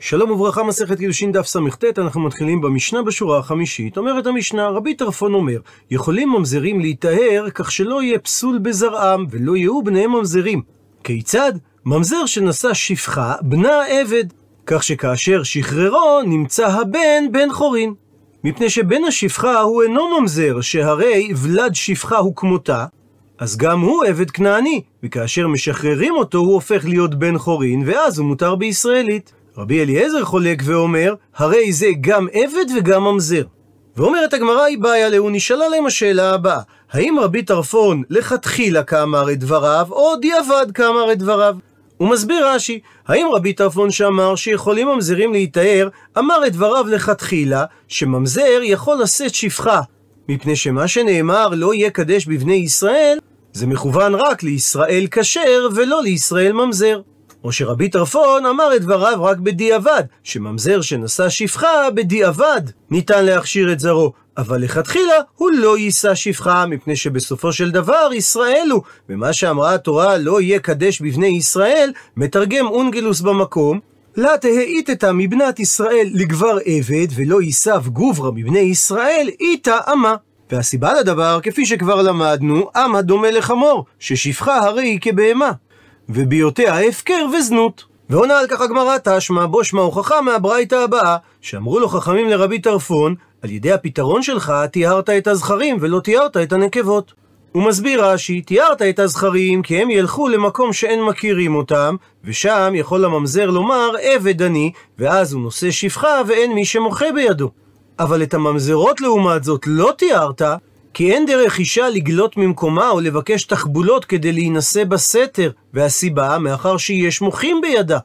שלום וברכה, מסכת קידושין דף סט, אנחנו מתחילים במשנה בשורה החמישית. אומרת המשנה, רבי טרפון אומר, יכולים ממזרים להיטהר כך שלא יהיה פסול בזרעם, ולא יהיו בניהם ממזרים. כיצד? ממזר שנשא שפחה, בנה עבד. כך שכאשר שחררו, נמצא הבן בן חורין. מפני שבן השפחה הוא אינו ממזר, שהרי ולד שפחה הוא כמותה, אז גם הוא עבד כנעני, וכאשר משחררים אותו הוא הופך להיות בן חורין, ואז הוא מותר בישראלית. רבי אליעזר חולק ואומר, הרי זה גם עבד וגם ממזר. ואומרת הגמרא, היא בעיה לו, נשאלה להם השאלה הבאה, האם רבי טרפון לכתחילה כאמר את דבריו, או דיעבד כאמר את דבריו? הוא מסביר רש"י, האם רבי טרפון שאמר שיכולים ממזרים להיטהר, אמר את דבריו לכתחילה, שממזר יכול לשאת שפחה, מפני שמה שנאמר לא יהיה קדש בבני ישראל, זה מכוון רק לישראל כשר ולא לישראל ממזר. או שרבי טרפון אמר את דבריו רק בדיעבד, שממזר שנשא שפחה בדיעבד ניתן להכשיר את זרעו, אבל לכתחילה הוא לא יישא שפחה, מפני שבסופו של דבר ישראל הוא, ומה שאמרה התורה לא יהיה קדש בבני ישראל, מתרגם אונגלוס במקום, לה תהאיתתא מבנת ישראל לגבר עבד, ולא יישב גוברה מבני ישראל, איתה אמה. והסיבה לדבר, כפי שכבר למדנו, עם הדומה לחמור, ששפחה הרי היא כבהמה. וביותיה הפקר וזנות. ועונה על כך הגמרא תשמע, בו שמע הוכחה מהברייתא הבאה, שאמרו לו חכמים לרבי טרפון, על ידי הפתרון שלך תיארת את הזכרים ולא תיארת את הנקבות. הוא מסביר רש"י, תיארת את הזכרים כי הם ילכו למקום שאין מכירים אותם, ושם יכול הממזר לומר עבד אני, ואז הוא נושא שפחה ואין מי שמוחה בידו. אבל את הממזרות לעומת זאת לא תיארת, כי אין דרך אישה לגלות ממקומה או לבקש תחבולות כדי להינשא בסתר, והסיבה, מאחר שיש מוחים בידה.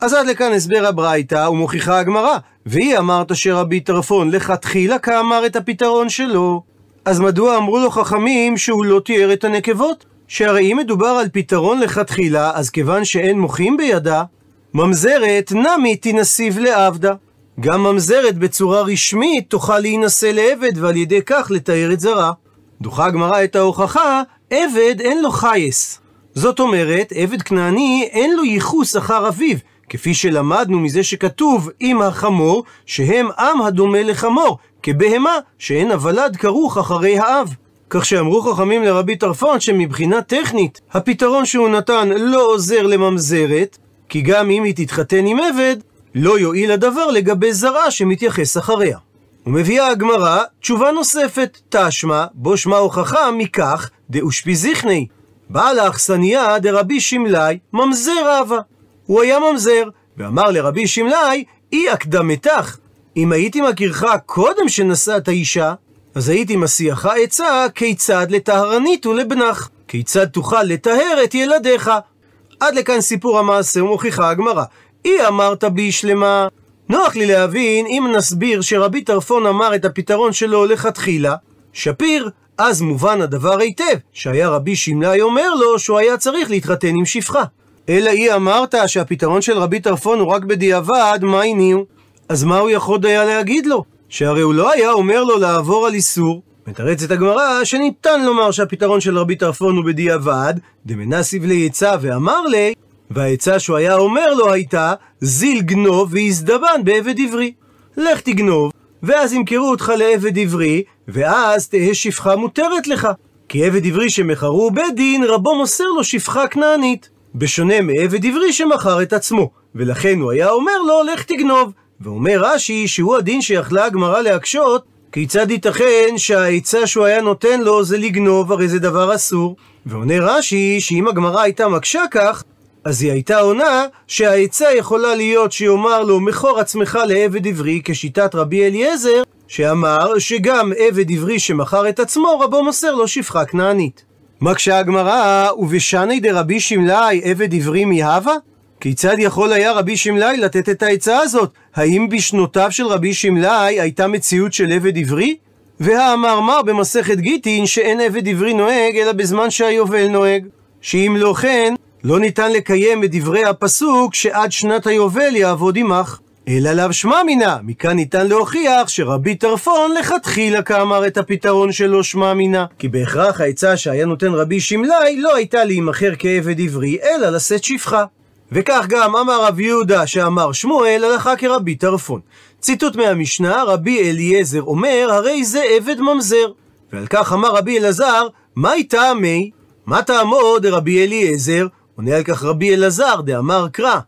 אז עד לכאן הסבר הברייתא ומוכיחה הגמרא, והיא אמרת שרבי טרפון לכתחילה כאמר את הפתרון שלו. אז מדוע אמרו לו חכמים שהוא לא תיאר את הנקבות? שהרי אם מדובר על פתרון לכתחילה, אז כיוון שאין מוחים בידה, ממזרת נמי תנסיב לעבדה. גם ממזרת בצורה רשמית תוכל להינשא לעבד ועל ידי כך לתאר את זרע. דוחה הגמרא את ההוכחה, עבד אין לו חייס. זאת אומרת, עבד כנעני אין לו ייחוס אחר אביו, כפי שלמדנו מזה שכתוב עם החמור, שהם עם הדומה לחמור, כבהמה שאין הוולד כרוך אחרי האב. כך שאמרו חכמים לרבי טרפון שמבחינה טכנית, הפתרון שהוא נתן לא עוזר לממזרת, כי גם אם היא תתחתן עם עבד, לא יועיל הדבר לגבי זרע שמתייחס אחריה. ומביאה הגמרא תשובה נוספת, תשמע, בו שמע הוכחה מכך דאושפיזיכני. בעל האכסניה דרבי שמלאי ממזר אהבה. הוא היה ממזר, ואמר לרבי שמלאי, אי הקדמתך. אם הייתי מכירך קודם שנשאת אישה, אז הייתי מסיעך עצה כיצד לטהרנית ולבנך, כיצד תוכל לטהר את ילדיך. עד לכאן סיפור המעשה ומוכיחה הגמרא. אי אמרת בי שלמה. נוח לי להבין אם נסביר שרבי טרפון אמר את הפתרון שלו לכתחילה, שפיר, אז מובן הדבר היטב, שהיה רבי שמלאי אומר לו שהוא היה צריך להתחתן עם שפחה. אלא אי אמרת שהפתרון של רבי טרפון הוא רק בדיעבד, מה הניעו? אז מה הוא יכול היה להגיד לו? שהרי הוא לא היה אומר לו לעבור על איסור. מתרצת הגמרא שניתן לומר שהפתרון של רבי טרפון הוא בדיעבד, דמנסיב ליצא ואמר לי, והעצה שהוא היה אומר לו הייתה, זיל גנוב ויזדבן בעבד עברי. לך תגנוב, ואז ימכרו אותך לעבד עברי, ואז תהא שפחה מותרת לך. כי עבד עברי שמכרו בית דין, רבו מוסר לו שפחה כנענית. בשונה מעבד עברי שמכר את עצמו, ולכן הוא היה אומר לו, לך תגנוב. ואומר רש"י שהוא הדין שיכלה הגמרא להקשות, כיצד ייתכן שהעצה שהוא היה נותן לו זה לגנוב, הרי זה דבר אסור. ועונה רש"י שאם הגמרא הייתה מקשה כך, אז היא הייתה עונה שהעצה יכולה להיות שיאמר לו מכור עצמך לעבד עברי כשיטת רבי אליעזר שאמר שגם עבד עברי שמכר את עצמו רבו מוסר לו שפחה כנענית. מקשה הגמרא ובשני דרבי שמלאי עבד עברי מהווה? כיצד יכול היה רבי שמלאי לתת את העצה הזאת? האם בשנותיו של רבי שמלאי הייתה מציאות של עבד עברי? והאמר מר במסכת גיטין שאין עבד עברי נוהג אלא בזמן שהיובל נוהג. שאם לא כן, לא ניתן לקיים את דברי הפסוק שעד שנת היובל יעבוד עמך. אלא לאו שמע מינה, מכאן ניתן להוכיח שרבי טרפון לכתחילה כאמר את הפתרון שלו שמע מינה. כי בהכרח העצה שהיה נותן רבי שמלאי לא הייתה להימכר כעבד עברי, אלא לשאת שפחה. וכך גם אמר רבי יהודה שאמר שמואל הלכה כרבי טרפון. ציטוט מהמשנה, רבי אליעזר אומר, הרי זה עבד ממזר. ועל כך אמר רבי אלעזר, מהי טעמי? מה טעמו דרבי אליעזר? עונה על כך רבי אלעזר, דאמר קרא.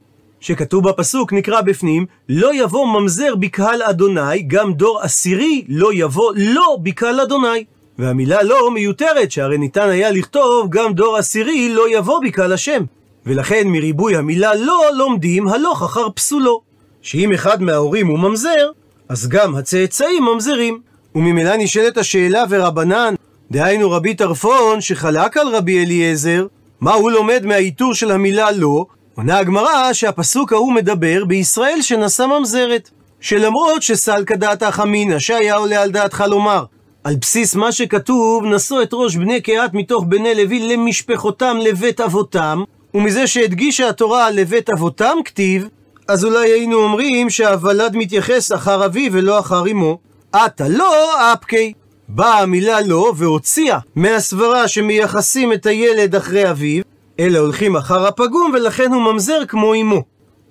שכתוב בפסוק, נקרא בפנים, לא יבוא ממזר בקהל אדוני, גם דור עשירי לא יבוא לא בקהל אדוני. והמילה לא מיותרת, שהרי ניתן היה לכתוב גם דור עשירי לא יבוא בקהל השם. ולכן מריבוי המילה לא לומדים הלוך אחר פסולו. שאם אחד מההורים הוא ממזר, אז גם הצאצאים ממזרים. וממילא נשאלת השאלה ורבנן, דהיינו רבי טרפון שחלק על רבי אליעזר, מה הוא לומד מהאיתור של המילה לא? עונה הגמרא שהפסוק ההוא מדבר בישראל שנשא ממזרת. שלמרות שסלקא דעתך אמינא, שהיה עולה על דעתך לומר, על בסיס מה שכתוב, נשאו את ראש בני קהת מתוך בני לוי למשפחותם לבית אבותם, ומזה שהדגישה התורה לבית אבותם כתיב, אז אולי היינו אומרים שהוולד מתייחס אחר אביו ולא אחר אמו. עתה לא אפקי. באה המילה לא והוציאה מהסברה שמייחסים את הילד אחרי אביו, אלא הולכים אחר הפגום ולכן הוא ממזר כמו אמו.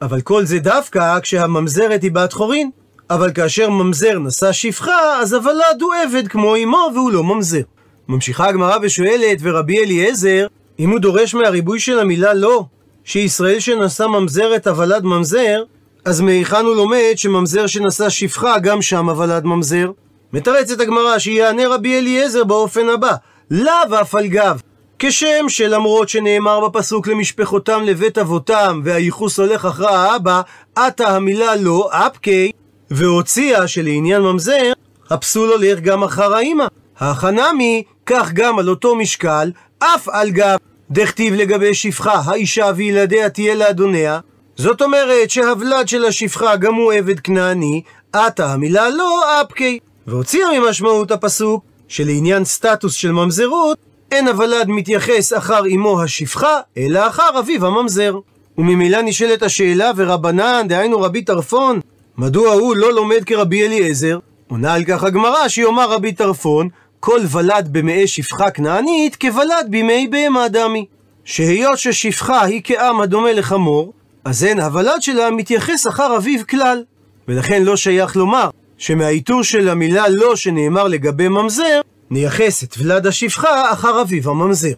אבל כל זה דווקא כשהממזרת היא בת חורין. אבל כאשר ממזר נשא שפחה, אז הוולד הוא עבד כמו אמו והוא לא ממזר. ממשיכה הגמרא ושואלת, ורבי אליעזר, אם הוא דורש מהריבוי של המילה לא, שישראל שנשא ממזרת הוולד ממזר, אז מהיכן הוא לומד שממזר שנשא שפחה גם שם הוולד ממזר? מתרצת הגמרא שיענה רבי אליעזר באופן הבא, לאו אף על גב. כשם שלמרות שנאמר בפסוק למשפחותם לבית אבותם והייחוס הולך אחרי האבא, עתה המילה לא, אפקי, והוציאה שלעניין ממזר, הפסול הולך גם אחר האמא. החנמי, כך גם על אותו משקל, אף על גב. דכתיב לגבי שפחה, האישה וילדיה תהיה לאדוניה. זאת אומרת שהוולד של השפחה גם הוא עבד כנעני, עתה המילה לא אפקי. והוציאה ממשמעות הפסוק, שלעניין סטטוס של ממזרות, אין הוולד מתייחס אחר אמו השפחה, אלא אחר אביו הממזר. וממילא נשאלת השאלה, ורבנן, דהיינו רבי טרפון, מדוע הוא לא לומד כרבי אליעזר? עונה על כך הגמרא שיאמר רבי טרפון, כל ולד במאי שפחה כנענית כוולד בימי בהמה דמי. שהיות ששפחה היא כעם הדומה לחמור, אז אין הוולד שלה מתייחס אחר אביו כלל. ולכן לא שייך לומר שמהאיתור של המילה לא שנאמר לגבי ממזר, נייחס את ולד השפחה אחר אביו הממזר.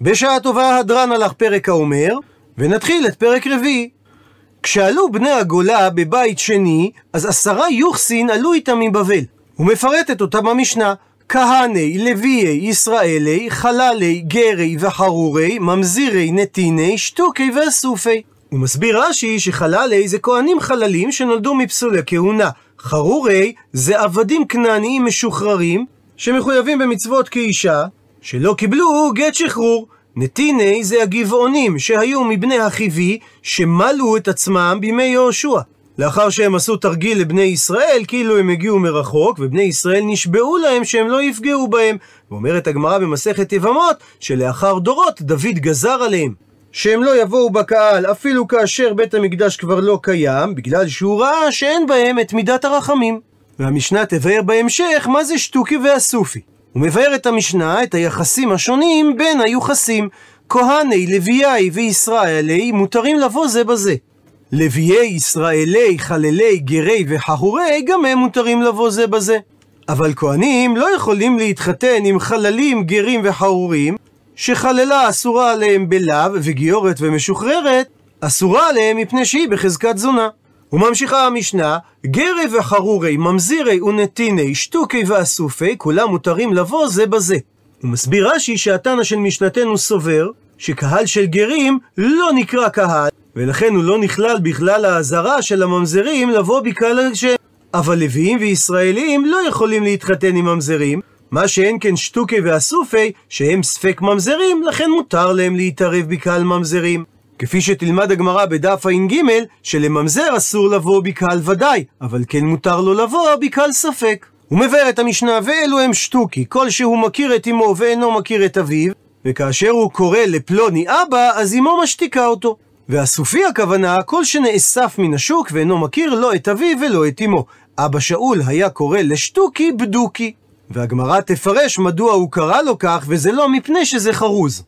בשעה טובה הדרן הלך פרק האומר, ונתחיל את פרק רביעי. כשעלו בני הגולה בבית שני, אז עשרה יוחסין עלו איתם מבבל. ומפרטת אותם המשנה. כהני, לוויי, ישראלי, חללי, גרי וחרורי, ממזירי, נתיני, שטוקי ואסופי. הוא מסביר רש"י שחללי זה כהנים חללים שנולדו מפסולי כהונה. חרורי זה עבדים כנעניים משוחררים שמחויבים במצוות כאישה, שלא קיבלו גט שחרור. נתיני זה הגבעונים שהיו מבני החיבי שמלו את עצמם בימי יהושע. לאחר שהם עשו תרגיל לבני ישראל, כאילו הם הגיעו מרחוק, ובני ישראל נשבעו להם שהם לא יפגעו בהם. ואומרת הגמרא במסכת יבמות, שלאחר דורות דוד גזר עליהם. שהם לא יבואו בקהל אפילו כאשר בית המקדש כבר לא קיים, בגלל שהוא ראה שאין בהם את מידת הרחמים. והמשנה תבאר בהמשך מה זה שטוקי ואסופי. ומבארת המשנה את היחסים השונים בין היוחסים. כהני, לוויי וישראלי מותרים לבוא זה בזה. לוויי, ישראלי, חללי, גרי וחהורי, גם הם מותרים לבוא זה בזה. אבל כהנים לא יכולים להתחתן עם חללים, גרים וחהורים, שחללה אסורה עליהם בלאו, וגיורת ומשוחררת, אסורה עליהם מפני שהיא בחזקת זונה. וממשיכה המשנה, גרי וחרורי, ממזירי ונתיני, שטוקי ואסופי, כולם מותרים לבוא זה בזה. הוא מסביר רש"י שהתנא של משנתנו סובר, שקהל של גרים לא נקרא קהל, ולכן הוא לא נכלל בכלל האזהרה של הממזרים לבוא בקהל השם. אבל לוויים וישראלים לא יכולים להתחתן עם ממזרים, מה שאין כן שטוקי ואסופי, שהם ספק ממזרים, לכן מותר להם להתערב בקהל ממזרים. כפי שתלמד הגמרא בדף ע"ג, שלממזר אסור לבוא בקהל ודאי, אבל כן מותר לו לבוא בקהל ספק. הוא מבאר את המשנה, ואלו הם שטוקי, כל שהוא מכיר את אמו ואינו מכיר את אביו, וכאשר הוא קורא לפלוני אבא, אז אמו משתיקה אותו. והסופי הכוונה, כל שנאסף מן השוק ואינו מכיר לא את אביו ולא את אמו. אבא שאול היה קורא לשטוקי בדוקי. והגמרא תפרש מדוע הוא קרא לו כך, וזה לא מפני שזה חרוז.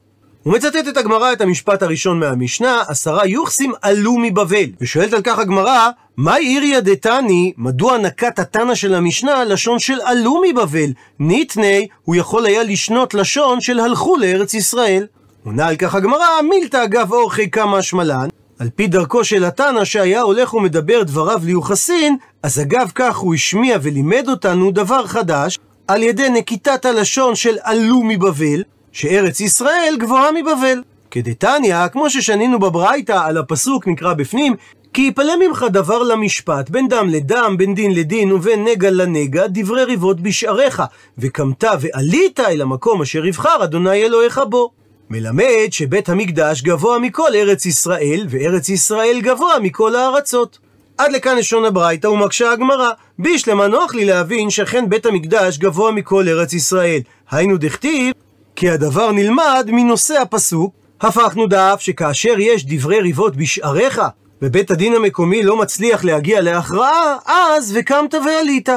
ומצטטת הגמרא את המשפט הראשון מהמשנה, עשרה יוחסים עלו מבבל. ושואלת על כך הגמרא, מה עיריה דתני, מדוע נקט התנא של המשנה לשון של עלו מבבל? ניתני, הוא יכול היה לשנות לשון של הלכו לארץ ישראל. עונה על כך הגמרא, מילתא אגב אורחי כמה שמלן, על פי דרכו של התנא שהיה הולך ומדבר דבריו ליוחסין, אז אגב כך הוא השמיע ולימד אותנו דבר חדש, על ידי נקיטת הלשון של עלו מבבל, שארץ ישראל גבוהה מבבל. כדתניא, כמו ששנינו בברייתא על הפסוק נקרא בפנים, כי יפלא ממך דבר למשפט, בין דם לדם, בין דין לדין ובין נגע לנגע, דברי ריבות בשעריך, וקמת ועלית אל המקום אשר יבחר אדוני אלוהיך בו. מלמד שבית המקדש גבוה מכל ארץ ישראל, וארץ ישראל גבוה מכל הארצות. עד לכאן לשון הברייתא ומקשה הגמרא, בישלמה נוח לי להבין שאכן בית המקדש גבוה מכל ארץ ישראל. היינו דכתיב, כי הדבר נלמד מנושא הפסוק, הפכנו דף שכאשר יש דברי ריבות בשעריך, ובית הדין המקומי לא מצליח להגיע להכרעה, אז וקמת ועלית,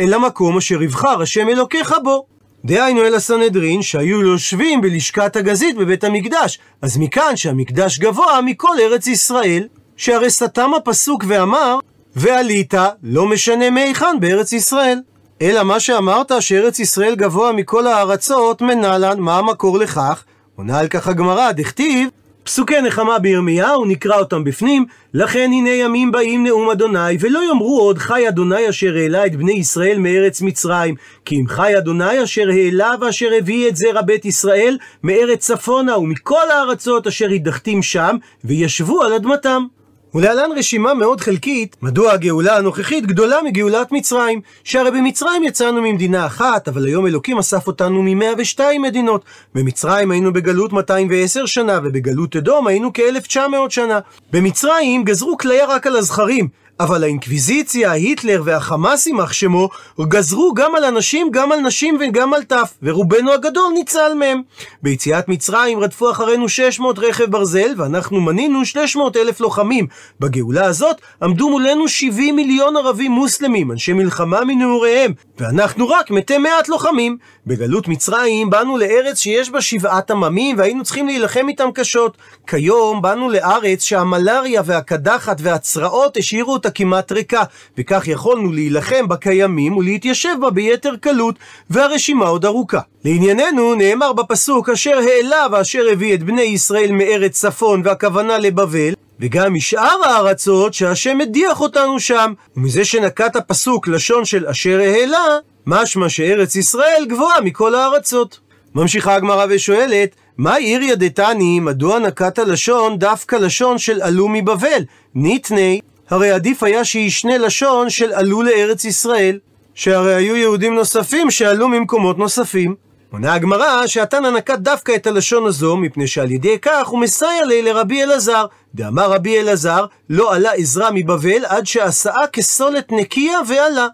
אל המקום אשר יבחר השם אלוקיך בו. דהיינו אל הסנהדרין שהיו יושבים בלשכת הגזית בבית המקדש. אז מכאן שהמקדש גבוה מכל ארץ ישראל, שהרי סתם הפסוק ואמר, ועלית, לא משנה מהיכן בארץ ישראל. אלא מה שאמרת שארץ ישראל גבוה מכל הארצות, מנהלן, מה המקור לכך? עונה על כך הגמרא, דכתיב, פסוקי נחמה בירמיהו, נקרא אותם בפנים, לכן הנה ימים באים נאום אדוני, ולא יאמרו עוד חי אדוני אשר העלה את בני ישראל מארץ מצרים, כי אם חי אדוני אשר העלה ואשר הביא את זרע בית ישראל מארץ צפונה ומכל הארצות אשר הדחתים שם, וישבו על אדמתם. ולהלן רשימה מאוד חלקית, מדוע הגאולה הנוכחית גדולה מגאולת מצרים. שהרי במצרים יצאנו ממדינה אחת, אבל היום אלוקים אסף אותנו מ-102 מדינות. במצרים היינו בגלות 210 שנה, ובגלות אדום היינו כ-1900 שנה. במצרים גזרו כליה רק על הזכרים, אבל האינקוויזיציה, היטלר והחמאס יימח שמו, גזרו גם על אנשים, גם על נשים וגם על טף, ורובנו הגדול ניצל מהם. ביציאת מצרים רדפו אחרינו 600 רכב ברזל, ואנחנו מנינו 300 אלף לוחמים. בגאולה הזאת עמדו מולנו 70 מיליון ערבים מוסלמים, אנשי מלחמה מנעוריהם, ואנחנו רק מתי מעט לוחמים. בגלות מצרים באנו לארץ שיש בה שבעת עממים, והיינו צריכים להילחם איתם קשות. כיום באנו לארץ שהמלריה והקדחת והצרעות השאירו אותה כמעט ריקה, וכך יכולנו להילחם בקיימים ולהתיישב בה ביתר קלות, והרשימה עוד ארוכה. לענייננו, נאמר בפסוק, אשר העלה ואשר הביא את בני ישראל מארץ צפון, והכוונה לבבל, וגם משאר הארצות שהשם הדיח אותנו שם. ומזה שנקט הפסוק לשון של אשר העלה, משמע שארץ ישראל גבוהה מכל הארצות. ממשיכה הגמרא ושואלת, מה עיר דתני, מדוע נקט הלשון דווקא לשון של עלו מבבל? ניתני, הרי עדיף היה שישנה לשון של עלו לארץ ישראל, שהרי היו יהודים נוספים שעלו ממקומות נוספים. עונה הגמרא שהתנא נקט דווקא את הלשון הזו, מפני שעל ידי כך הוא מסייע לי לרבי אלעזר. דאמר רבי אלעזר, לא עלה עזרא מבבל עד שעשאה כסולת נקייה ועלה.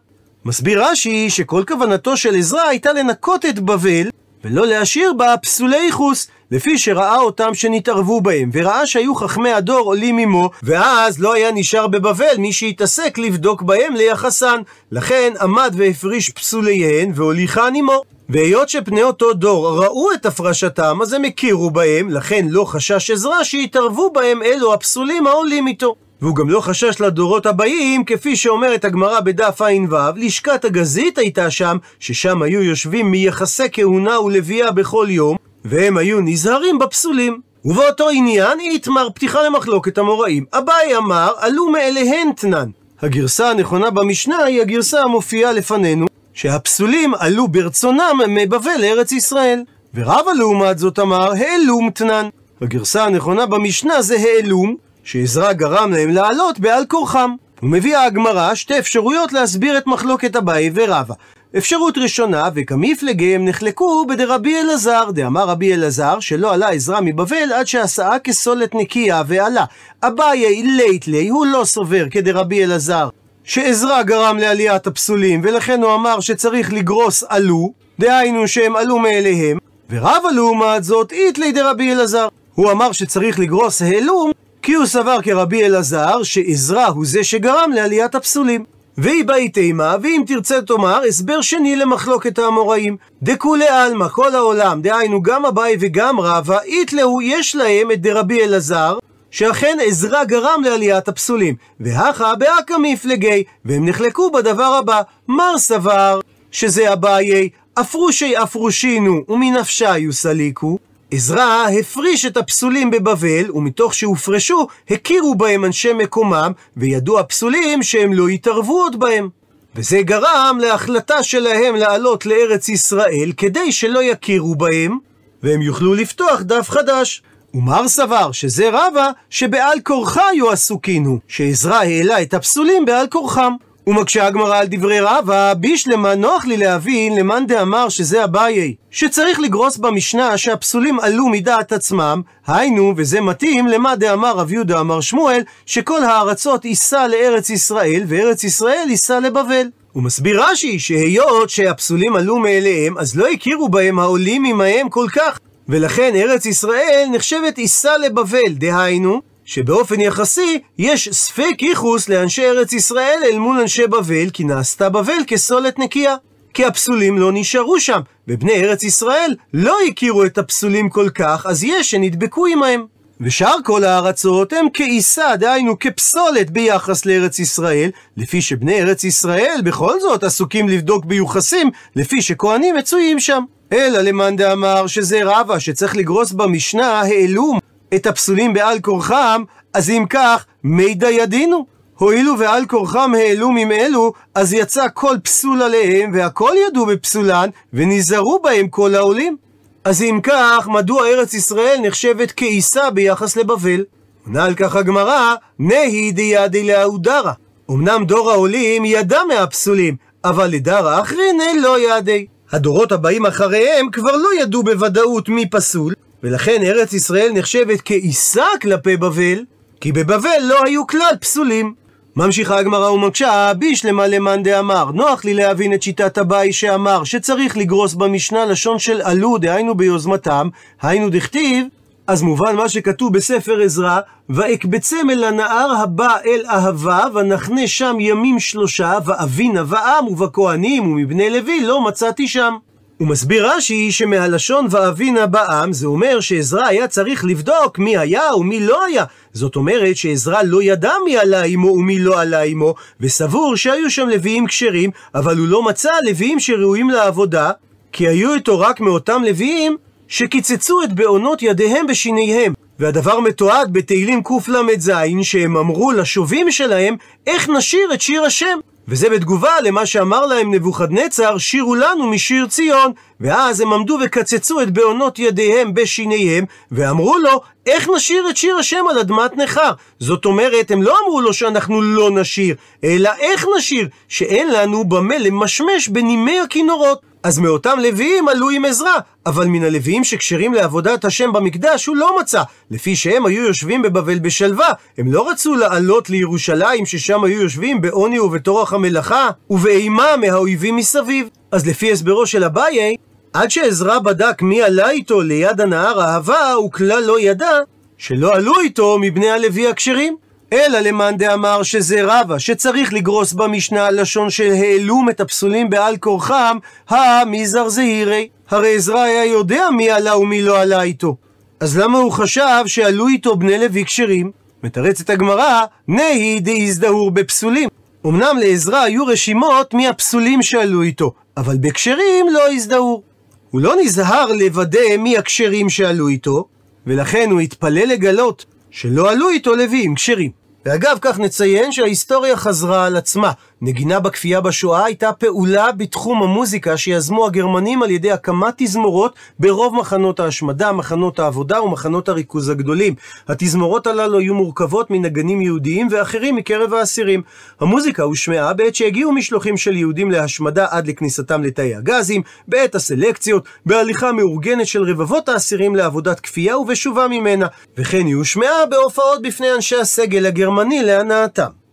מסביר רש"י שכל כוונתו של עזרא הייתה לנקות את בבל, ולא להשאיר בה פסולי ייחוס, לפי שראה אותם שנתערבו בהם, וראה שהיו חכמי הדור עולים עמו, ואז לא היה נשאר בבבל מי שהתעסק לבדוק בהם ליחסן. לכן עמד והפריש פסוליהן והוליכן עמו. והיות שפני אותו דור ראו את הפרשתם, אז הם הכירו בהם, לכן לא חשש עזרא שיתערבו בהם אלו הפסולים העולים איתו. והוא גם לא חשש לדורות הבאים, כפי שאומרת הגמרא בדף ע"ו, לשכת הגזית הייתה שם, ששם היו יושבים מיחסי כהונה ולוויה בכל יום, והם היו נזהרים בפסולים. ובאותו עניין איתמר פתיחה למחלוקת המוראים. אביי אמר, עלו מאליהן תנן. הגרסה הנכונה במשנה היא הגרסה המופיעה לפנינו, שהפסולים עלו ברצונם מבבל לארץ ישראל. ורבא לעומת זאת אמר, העלום תנן. הגרסה הנכונה במשנה זה העלום, שעזרא גרם להם לעלות בעל כורחם. ומביאה הגמרא שתי אפשרויות להסביר את מחלוקת אביי ורבא. אפשרות ראשונה, וכמפלגי הם נחלקו בדרבי אלעזר, דאמר רבי אלעזר שלא עלה עזרא מבבל עד שעשאה כסולת נקייה ועלה. אביי לית לי, הוא לא סובר כדרבי אלעזר, שעזרא גרם לעליית הפסולים, ולכן הוא אמר שצריך לגרוס עלו, דהיינו שהם עלו מאליהם, ורבא לעומת זאת איתלי דרבי אלעזר. הוא אמר שצריך לגרוס העלום, כי הוא סבר כרבי אלעזר שעזרא הוא זה שגרם לעליית הפסולים. והיא באי תימה, ואם תרצה תאמר, הסבר שני למחלוקת האמוראים. דכולי עלמא, כל העולם, דהיינו גם אביי וגם רבא, איתלהו, יש להם את דרבי אלעזר, שאכן עזרא גרם לעליית הפסולים, והכה באקא מפלגי, והם נחלקו בדבר הבא, מר סבר, שזה אביי, אפרושי אפרושינו ומנפשי יוסליקו, עזרא הפריש את הפסולים בבבל, ומתוך שהופרשו, הכירו בהם אנשי מקומם, וידעו הפסולים שהם לא יתערבו עוד בהם. וזה גרם להחלטה שלהם לעלות לארץ ישראל, כדי שלא יכירו בהם, והם יוכלו לפתוח דף חדש. ומר סבר שזה רבה שבעל כורחה היו עסוקינו, שעזרא העלה את הפסולים בעל כורחם. ומקשה הגמרא על דברי רבא, בישלמה נוח לי להבין למאן דאמר שזה אביי, שצריך לגרוס במשנה שהפסולים עלו מדעת עצמם, היינו, וזה מתאים למה דאמר רב יהודה אמר שמואל, שכל הארצות יישא לארץ ישראל, וארץ ישראל יישא לבבל. הוא מסביר רש"י שהיות שהפסולים עלו מאליהם, אז לא הכירו בהם העולים עמהם כל כך, ולכן ארץ ישראל נחשבת יישא לבבל, דהיינו, שבאופן יחסי יש ספק ייחוס לאנשי ארץ ישראל אל מול אנשי בבל, כי נעשתה בבל כסולת נקייה. כי הפסולים לא נשארו שם, ובני ארץ ישראל לא הכירו את הפסולים כל כך, אז יש שנדבקו עמהם. ושאר כל הארצות הם כעיסה, דהיינו כפסולת ביחס לארץ ישראל, לפי שבני ארץ ישראל בכל זאת עסוקים לבדוק ביוחסים, לפי שכהנים מצויים שם. אלא למאן דאמר שזה רבא שצריך לגרוס במשנה העלום את הפסולים בעל כורחם, אז אם כך, מידע ידינו. הואילו ועל כורחם העלו ממאלו, אז יצא כל פסול עליהם, והכל ידעו בפסולן, ונזהרו בהם כל העולים. אז אם כך, מדוע ארץ ישראל נחשבת כעיסה ביחס לבבל? עונה על כך הגמרא, נהי דידי לאהודרה. אמנם דור העולים ידע מהפסולים, אבל לדרא אחרינא לא ידי. הדורות הבאים אחריהם כבר לא ידעו בוודאות מי פסול, ולכן ארץ ישראל נחשבת כעיסה כלפי בבל, כי בבבל לא היו כלל פסולים. ממשיכה הגמרא ומקשה, בישלמה למאן דאמר, נוח לי להבין את שיטת הבאי שאמר שצריך לגרוס במשנה לשון של עלו, דהיינו ביוזמתם, היינו דכתיב, אז מובן מה שכתוב בספר עזרא, ואקבצם אל הנהר הבא אל אהבה, ונחנה שם ימים שלושה, ואבינה ועם ובכהנים ומבני לוי לא מצאתי שם. הוא מסביר רש"י שמהלשון ואבינה בעם זה אומר שעזרא היה צריך לבדוק מי היה ומי לא היה. זאת אומרת שעזרא לא ידע מי עלה עמו ומי לא עלה עמו, וסבור שהיו שם לוויים כשרים, אבל הוא לא מצא לוויים שראויים לעבודה, כי היו איתו רק מאותם לוויים שקיצצו את בעונות ידיהם בשיניהם. והדבר מתועד בתהילים קל"ז, שהם אמרו לשובים שלהם, איך נשיר את שיר השם? וזה בתגובה למה שאמר להם נבוכדנצר, שירו לנו משיר ציון. ואז הם עמדו וקצצו את בעונות ידיהם בשיניהם, ואמרו לו, איך נשיר את שיר השם על אדמת נכר? זאת אומרת, הם לא אמרו לו שאנחנו לא נשיר, אלא איך נשיר? שאין לנו במה למשמש בנימי הכינורות. אז מאותם לוויים עלו עם עזרה, אבל מן הלוויים שכשרים לעבודת השם במקדש הוא לא מצא, לפי שהם היו יושבים בבבל בשלווה, הם לא רצו לעלות לירושלים ששם היו יושבים בעוני ובטורח המלאכה, ובאימה מהאויבים מסביב. אז לפי הסברו של אביי, עד שעזרא בדק מי עלה איתו ליד הנהר אהבה, הוא כלל לא ידע שלא עלו איתו מבני הלוי הכשרים. אלא למאן דאמר שזה רבא, שצריך לגרוס במשנה לשון של העלום את הפסולים בעל כורחם, המזר זהירי. הרי עזרא היה יודע מי עלה ומי לא עלה איתו. אז למה הוא חשב שעלו איתו בני לוי כשרים? מתרצת הגמרא, נהי דאיזדהור בפסולים. אמנם לעזרא היו רשימות מי הפסולים שעלו איתו, אבל בכשרים לא הזדהו. הוא לא נזהר לוודא מי הכשרים שעלו איתו, ולכן הוא התפלל לגלות שלא עלו איתו לוויים כשרים. ואגב, כך נציין שההיסטוריה חזרה על עצמה. נגינה בכפייה בשואה הייתה פעולה בתחום המוזיקה שיזמו הגרמנים על ידי הקמת תזמורות ברוב מחנות ההשמדה, מחנות העבודה ומחנות הריכוז הגדולים. התזמורות הללו היו מורכבות מנגנים יהודיים ואחרים מקרב האסירים. המוזיקה הושמעה בעת שהגיעו משלוחים של יהודים להשמדה עד לכניסתם לתאי הגזים, בעת הסלקציות, בהליכה מאורגנת של רבבות האסירים לעבודת כפייה ובשובה ממנה, וכן היא הושמעה בהופעות בפני אנשי הסגל הגרמני להנאתם.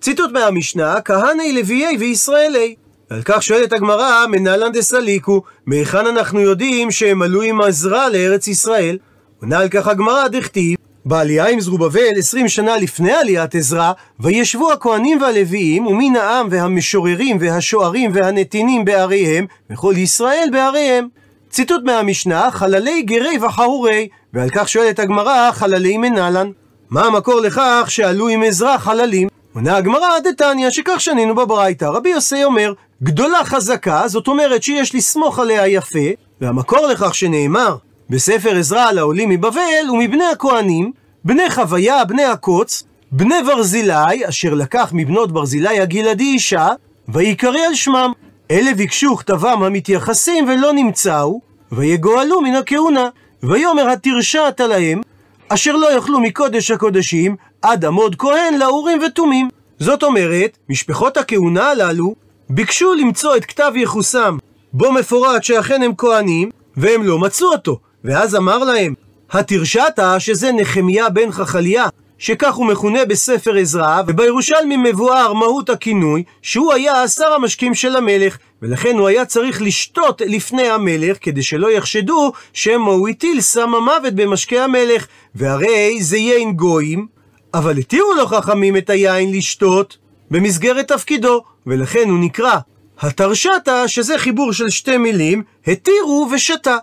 ציטוט מהמשנה, כהני לוויי וישראלי. ועל כך שואלת הגמרא, מנהלן דסליקו, מהיכן אנחנו יודעים שהם עלו עם עזרה לארץ ישראל? עונה על כך הגמרא, דכתיב, בעלייה עם זרובבל, 20 שנה לפני עליית עזרא, וישבו הכהנים והלוויים, ומן העם והמשוררים והשוערים והנתינים בעריהם, וכל ישראל בעריהם. ציטוט מהמשנה, חללי גרי וחרורי, ועל כך שואלת הגמרא, חללי מנלן. מה המקור לכך שעלו עם עזרא חללים? עונה הגמרא, דתניא, שכך שנינו בברייתא. רבי יוסי אומר, גדולה חזקה, זאת אומרת שיש לסמוך עליה יפה, והמקור לכך שנאמר בספר עזרא על העולים מבבל ומבני הכהנים, בני חוויה, בני הקוץ, בני ברזילי, אשר לקח מבנות ברזילי הגלעדי אישה, ויקרא על שמם. אלה ביקשו כתבם המתייחסים ולא נמצאו, ויגואלו מן הכהונה. ויאמר התרשעת להם, אשר לא יאכלו מקודש הקודשים, עד עמוד כהן לאורים ותומים. זאת אומרת, משפחות הכהונה הללו ביקשו למצוא את כתב יחוסם, בו מפורט שאכן הם כהנים, והם לא מצאו אותו. ואז אמר להם, התרשעת שזה נחמיה בן חכליה, שכך הוא מכונה בספר עזרא, ובירושלמי מבואר מהות הכינוי, שהוא היה שר המשקים של המלך, ולכן הוא היה צריך לשתות לפני המלך, כדי שלא יחשדו שמא הוא הטיל סם המוות במשקי המלך, והרי זה יין גויים, אבל התירו לו חכמים את היין לשתות במסגרת תפקידו, ולכן הוא נקרא התרשתה, שזה חיבור של שתי מילים, התירו ושתה.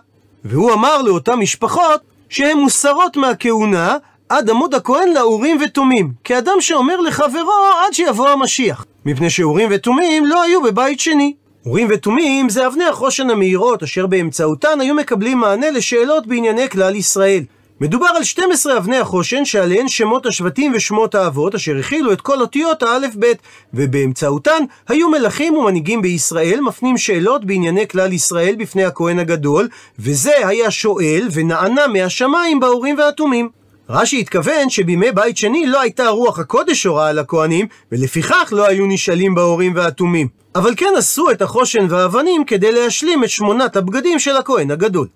והוא אמר לאותן משפחות שהן מוסרות מהכהונה עד עמוד הכהן לאורים ותומים, כאדם שאומר לחברו עד שיבוא המשיח, מפני שאורים ותומים לא היו בבית שני. אורים ותומים זה אבני החושן המאירות, אשר באמצעותן היו מקבלים מענה לשאלות בענייני כלל ישראל. מדובר על 12 אבני החושן שעליהן שמות השבטים ושמות האבות אשר הכילו את כל אותיות האלף-בית ובאמצעותן היו מלכים ומנהיגים בישראל מפנים שאלות בענייני כלל ישראל בפני הכהן הגדול וזה היה שואל ונענה מהשמיים באורים והתומים. רש"י התכוון שבימי בית שני לא הייתה רוח הקודש הוראה לכהנים ולפיכך לא היו נשאלים באורים והתומים. אבל כן עשו את החושן והאבנים כדי להשלים את שמונת הבגדים של הכהן הגדול.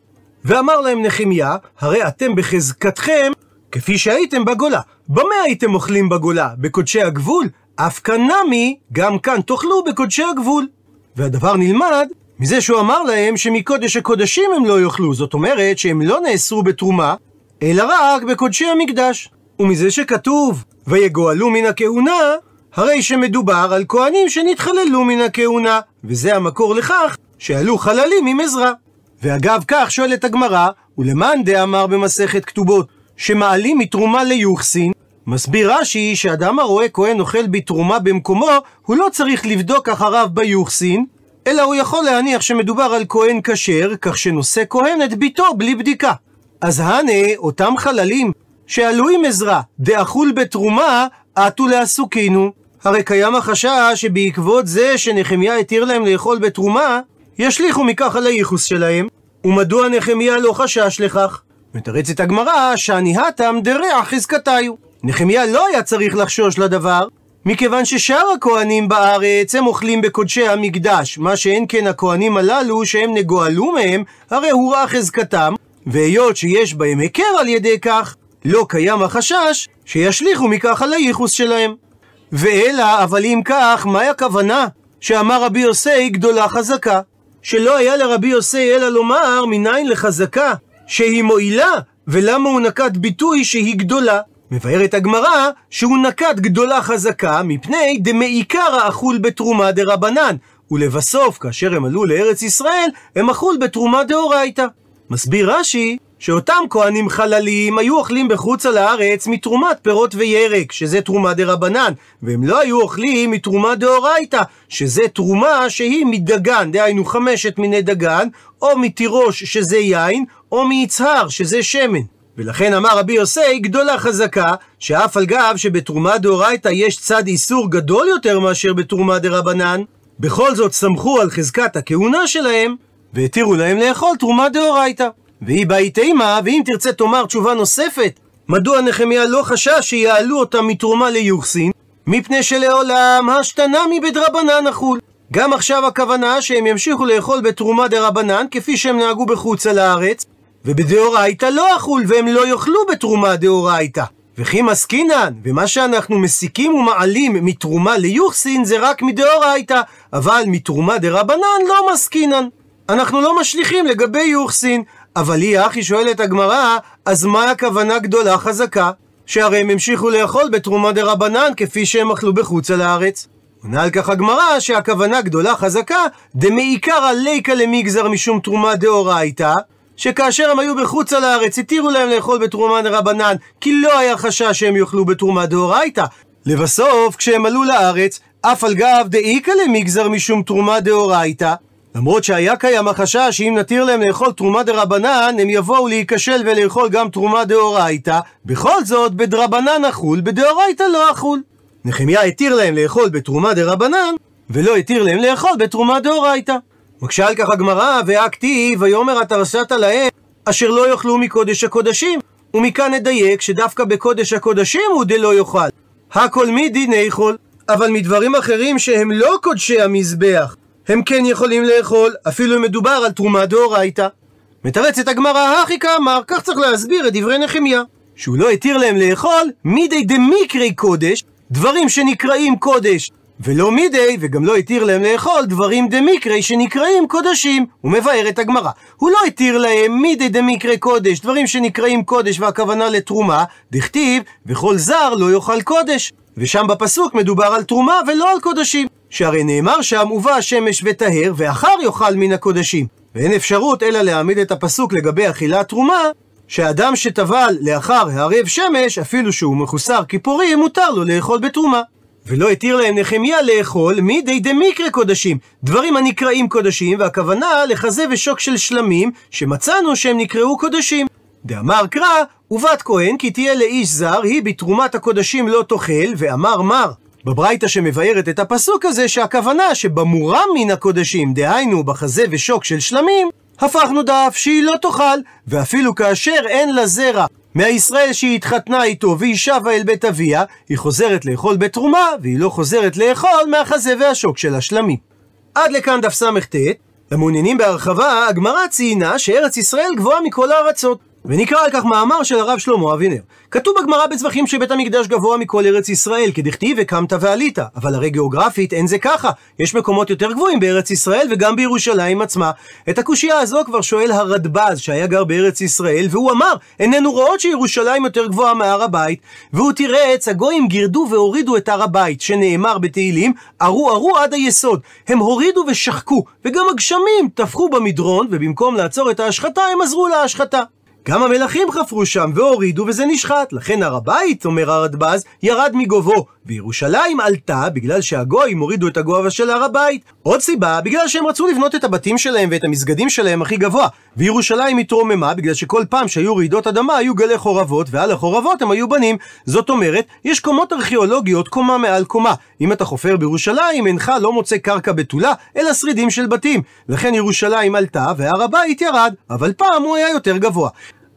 ואמר להם נחמיה, הרי אתם בחזקתכם כפי שהייתם בגולה. במה הייתם אוכלים בגולה? בקודשי הגבול? אף כאן נמי, גם כאן תאכלו בקודשי הגבול. והדבר נלמד מזה שהוא אמר להם שמקודש הקודשים הם לא יאכלו, זאת אומרת שהם לא נאסרו בתרומה, אלא רק בקודשי המקדש. ומזה שכתוב, ויגואלו מן הכהונה, הרי שמדובר על כהנים שנתחללו מן הכהונה, וזה המקור לכך שעלו חללים עם עזרה. ואגב כך שואלת הגמרא, ולמאן דאמר במסכת כתובות, שמעלים מתרומה ליוחסין, מסביר רש"י שאדם הרואה כהן אוכל בתרומה במקומו, הוא לא צריך לבדוק אחריו ביוחסין, אלא הוא יכול להניח שמדובר על כהן כשר, כך שנושא כהן את ביתו בלי בדיקה. אז הנה, אותם חללים שעלו עם עזרה, דאכול בתרומה, עטו לעסוקינו. הרי קיים החשש שבעקבות זה שנחמיה התיר להם לאכול בתרומה, ישליכו מכך על הייחוס שלהם, ומדוע נחמיה לא חשש לכך? מתרצת הגמרא, שהניהתם דרע חזקתיו. נחמיה לא היה צריך לחשוש לדבר, מכיוון ששאר הכהנים בארץ הם אוכלים בקודשי המקדש, מה שאין כן הכהנים הללו שהם נגואלו מהם, הרי הוא רע חזקתם, והיות שיש בהם היכר על ידי כך, לא קיים החשש שישליכו מכך על הייחוס שלהם. ואלא, אבל אם כך, מהי הכוונה שאמר רבי יוסי גדולה חזקה? שלא היה לרבי יוסי אלא לומר מניין לחזקה שהיא מועילה, ולמה הוא נקט ביטוי שהיא גדולה. מבארת הגמרא שהוא נקט גדולה חזקה מפני דמעיקר האכול בתרומה דרבנן, ולבסוף, כאשר הם עלו לארץ ישראל, הם אכול בתרומה דאורייתא. מסביר רש"י שאותם כהנים חללים היו אוכלים בחוץ על הארץ מתרומת פירות וירק, שזה תרומה דה רבנן, והם לא היו אוכלים מתרומה דאורייתא, שזה תרומה שהיא מדגן, דהיינו חמשת מיני דגן, או מתירוש שזה יין, או מיצהר שזה שמן. ולכן אמר רבי יוסי גדולה חזקה, שאף על גב שבתרומה דאורייתא יש צד איסור גדול יותר מאשר בתרומה דה רבנן, בכל זאת סמכו על חזקת הכהונה שלהם, והתירו להם לאכול תרומה דאורייתא. והיא באי תימה, ואם תרצה תאמר תשובה נוספת, מדוע נחמיה לא חשש שיעלו אותם מתרומה ליוחסין? מפני שלעולם השתנה מבדרבנן אכול. גם עכשיו הכוונה שהם ימשיכו לאכול בתרומה דרבנן כפי שהם נהגו בחוץ על הארץ, ובדאורייתא לא אכול והם לא יאכלו בתרומה דאורייתא. וכי מסקינן, ומה שאנחנו מסיקים ומעלים מתרומה ליוחסין זה רק מדאורייתא, אבל מתרומה דרבנן לא מסקינן. אנחנו לא משליכים לגבי יוחסין, אבל היא אחי שואלת הגמרא, אז מה הכוונה גדולה חזקה? שהרי הם המשיכו לאכול בתרומה דה רבנן כפי שהם אכלו בחוץ על הארץ. עונה על כך הגמרא שהכוונה גדולה חזקה דמעיקרא ליקא למגזר משום תרומה דאורייתא שכאשר הם היו בחוץ על הארץ התירו להם לאכול בתרומה דרבנן כי לא היה חשש שהם יאכלו בתרומה דאורייתא לבסוף כשהם עלו לארץ אף על גב דאיקא למגזר משום תרומה דאורייתא למרות שהיה קיים החשש שאם נתיר להם לאכול תרומה דרבנן, הם יבואו להיכשל ולאכול גם תרומה דאורייתא, בכל זאת, בדרבנן אכול, בדאורייתא לא אכול. נחמיה התיר להם לאכול בתרומה דרבנן, ולא התיר להם לאכול בתרומה דאורייתא. מקשה על כך הגמרא, והכתיב, ויאמר התרסת להם, אשר לא יאכלו מקודש הקודשים. ומכאן נדייק שדווקא בקודש הקודשים הוא דלא יאכל. הכל מדיני חול. אבל מדברים אחרים שהם לא קודשי המזבח, הם כן יכולים לאכול, אפילו אם מדובר על תרומה דאורייתא. מתרצת הגמרא, הכי כאמר, כך צריך להסביר את דברי נחמיה. שהוא לא התיר להם לאכול מידי דמיקרי קודש, דברים שנקראים קודש, ולא מידי, וגם לא התיר להם לאכול דברים דמיקרי שנקראים קודשים. הוא מבאר את הגמרא. הוא לא התיר להם מידי דמיקרי קודש, דברים שנקראים קודש והכוונה לתרומה, דכתיב, וכל זר לא יאכל קודש. ושם בפסוק מדובר על תרומה ולא על קודשים. שהרי נאמר שם, ובא השמש וטהר, ואחר יאכל מן הקודשים. ואין אפשרות אלא להעמיד את הפסוק לגבי אכילת תרומה, שאדם שטבל לאחר הערב שמש, אפילו שהוא מחוסר כיפורים, מותר לו לאכול בתרומה. ולא התיר להם נחמיה לאכול מידי דמיקרא קודשים, דברים הנקראים קודשים, והכוונה לחזה ושוק של שלמים, שמצאנו שהם נקראו קודשים. דאמר קרא, ובת כהן כי תהיה לאיש זר, היא בתרומת הקודשים לא תאכל, ואמר מר. בברייתא שמבארת את הפסוק הזה, שהכוונה שבמורם מן הקודשים, דהיינו בחזה ושוק של שלמים, הפכנו דף שהיא לא תאכל, ואפילו כאשר אין לה זרע מהישראל שהיא התחתנה איתו והיא שבה אל בית אביה, היא חוזרת לאכול בתרומה, והיא לא חוזרת לאכול מהחזה והשוק של השלמים. עד לכאן דף סט, למעוניינים בהרחבה, הגמרא ציינה שארץ ישראל גבוהה מכל הארצות. ונקרא על כך מאמר של הרב שלמה אבינר. כתוב בגמרא בצווחים שבית המקדש גבוה מכל ארץ ישראל, כדכתיב וקמת ועלית. אבל הרי גיאוגרפית אין זה ככה. יש מקומות יותר גבוהים בארץ ישראל וגם בירושלים עצמה. את הקושייה הזו כבר שואל הרדב"ז, שהיה גר בארץ ישראל, והוא אמר, איננו רואות שירושלים יותר גבוהה מהר הבית. והוא תירץ, הגויים גירדו והורידו את הר הבית, שנאמר בתהילים, ארו ארו עד היסוד. הם הורידו ושחקו, וגם הגשמים טפחו במדרון, ובמקום לעצור את ההשחתה, הם עזרו להשחתה. גם המלכים חפרו שם והורידו וזה נשחט. לכן הר הבית, אומר הרדב"ז, ירד מגובהו, וירושלים עלתה בגלל שהגויים הורידו את הגובה של הר הבית. עוד סיבה, בגלל שהם רצו לבנות את הבתים שלהם ואת המסגדים שלהם הכי גבוה. וירושלים התרוממה בגלל שכל פעם שהיו רעידות אדמה היו גלי חורבות, ועל החורבות הם היו בנים. זאת אומרת, יש קומות ארכיאולוגיות קומה מעל קומה. אם אתה חופר בירושלים, אינך לא מוצא קרקע בתולה, אלא שרידים של בתים. לכן ירושלים עלתה והר הבית ירד, אבל פעם הוא היה יותר גבוה.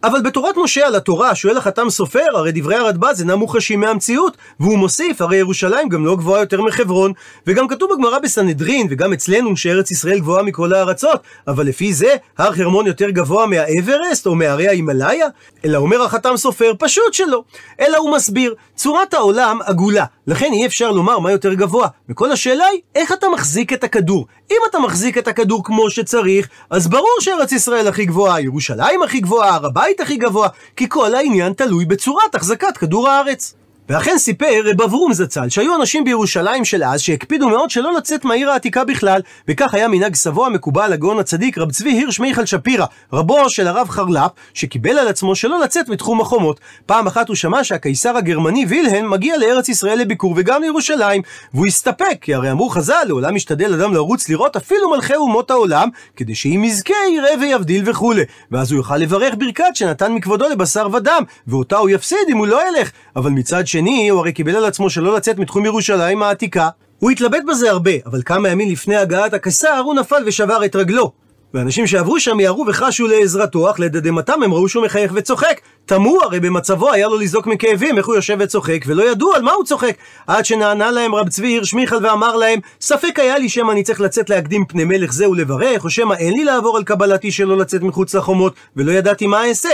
אבל בתורת משה על התורה, שואל החתם סופר, הרי דברי הרדב"ז אינם מוחשים מהמציאות, והוא מוסיף, הרי ירושלים גם לא גבוהה יותר מחברון, וגם כתוב בגמרא בסנהדרין, וגם אצלנו, שארץ ישראל גבוהה מכל הארצות, אבל לפי זה, הר חרמון יותר גבוה מהאברסט או מהרי ההימאליה? אלא אומר החתם סופר, פשוט שלא. אלא הוא מסביר, צורת העולם עגולה, לכן אי אפשר לומר מה יותר גבוה. וכל השאלה היא, איך אתה מחזיק את הכדור? אם אתה מחזיק את הכדור כמו שצריך, אז ברור שארץ ישראל הכי גבוהה, ירושלים הכי גבוהה, הר הבית הכי גבוה, כי כל העניין תלוי בצורת החזקת כדור הארץ. ואכן סיפר רב אברום זצ"ל שהיו אנשים בירושלים של אז שהקפידו מאוד שלא לצאת מהעיר העתיקה בכלל וכך היה מנהג סבו המקובל לגאון הצדיק רב צבי הירש מיכל שפירא רבו של הרב חרל"פ שקיבל על עצמו שלא לצאת מתחום החומות. פעם אחת הוא שמע שהקיסר הגרמני וילהן מגיע לארץ ישראל לביקור וגם לירושלים והוא הסתפק כי הרי אמרו חז"ל לעולם משתדל אדם לרוץ לראות אפילו מלכי אומות העולם כדי שאם יזכה יראה ויבדיל וכולי. ואז הוא יוכל לברך ברכת שנתן מכבודו לבשר ודם ואותה הוא יפסיד אם הוא לא ילך. אבל מצד שני, הוא הרי קיבל על עצמו שלא לצאת מתחום ירושלים העתיקה. הוא התלבט בזה הרבה, אבל כמה ימים לפני הגעת הקיסר, הוא נפל ושבר את רגלו. ואנשים שעברו שם יערו וחשו לעזרתו, אך לדדמתם הם ראו שהוא מחייך וצוחק. תמו, הרי במצבו היה לו לזעוק מכאבים איך הוא יושב וצוחק, ולא ידעו על מה הוא צוחק. עד שנענה להם רב צבי הירש מיכל ואמר להם, ספק היה לי שמא אני צריך לצאת להקדים פני מלך זה ולברך, או שמא אין לי לעבור על קבלתי שלא לצאת מחוץ לחומות, ולא ידעתי מה אעשה.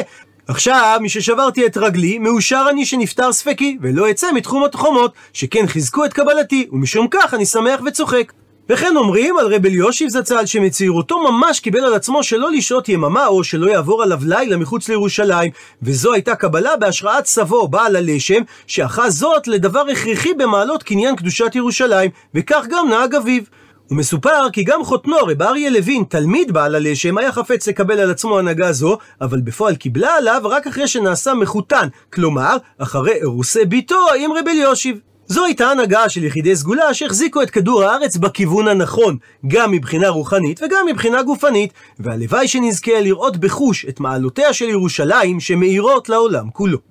עכשיו, מששברתי את רגלי, מאושר אני שנפטר ספקי, ולא אצא מתחום החומות, שכן חיזקו את קבלתי, ומשום כך אני שמח וצוחק. וכן אומרים על רב אליושיב זצ"ל שמציאותו ממש קיבל על עצמו שלא לשהות יממה או שלא יעבור עליו לילה מחוץ לירושלים, וזו הייתה קבלה בהשראת סבו, בעל הלשם, שאחז זאת לדבר הכרחי במעלות קניין קדושת ירושלים, וכך גם נהג אביו. ומסופר כי גם חותנו, רב אריה לוין, תלמיד בעל הלשם, היה חפץ לקבל על עצמו הנהגה זו, אבל בפועל קיבלה עליו רק אחרי שנעשה מחותן, כלומר, אחרי אירוסי ביתו עם רב אליושיב. זו הייתה הנהגה של יחידי סגולה שהחזיקו את כדור הארץ בכיוון הנכון, גם מבחינה רוחנית וגם מבחינה גופנית, והלוואי שנזכה לראות בחוש את מעלותיה של ירושלים שמאירות לעולם כולו.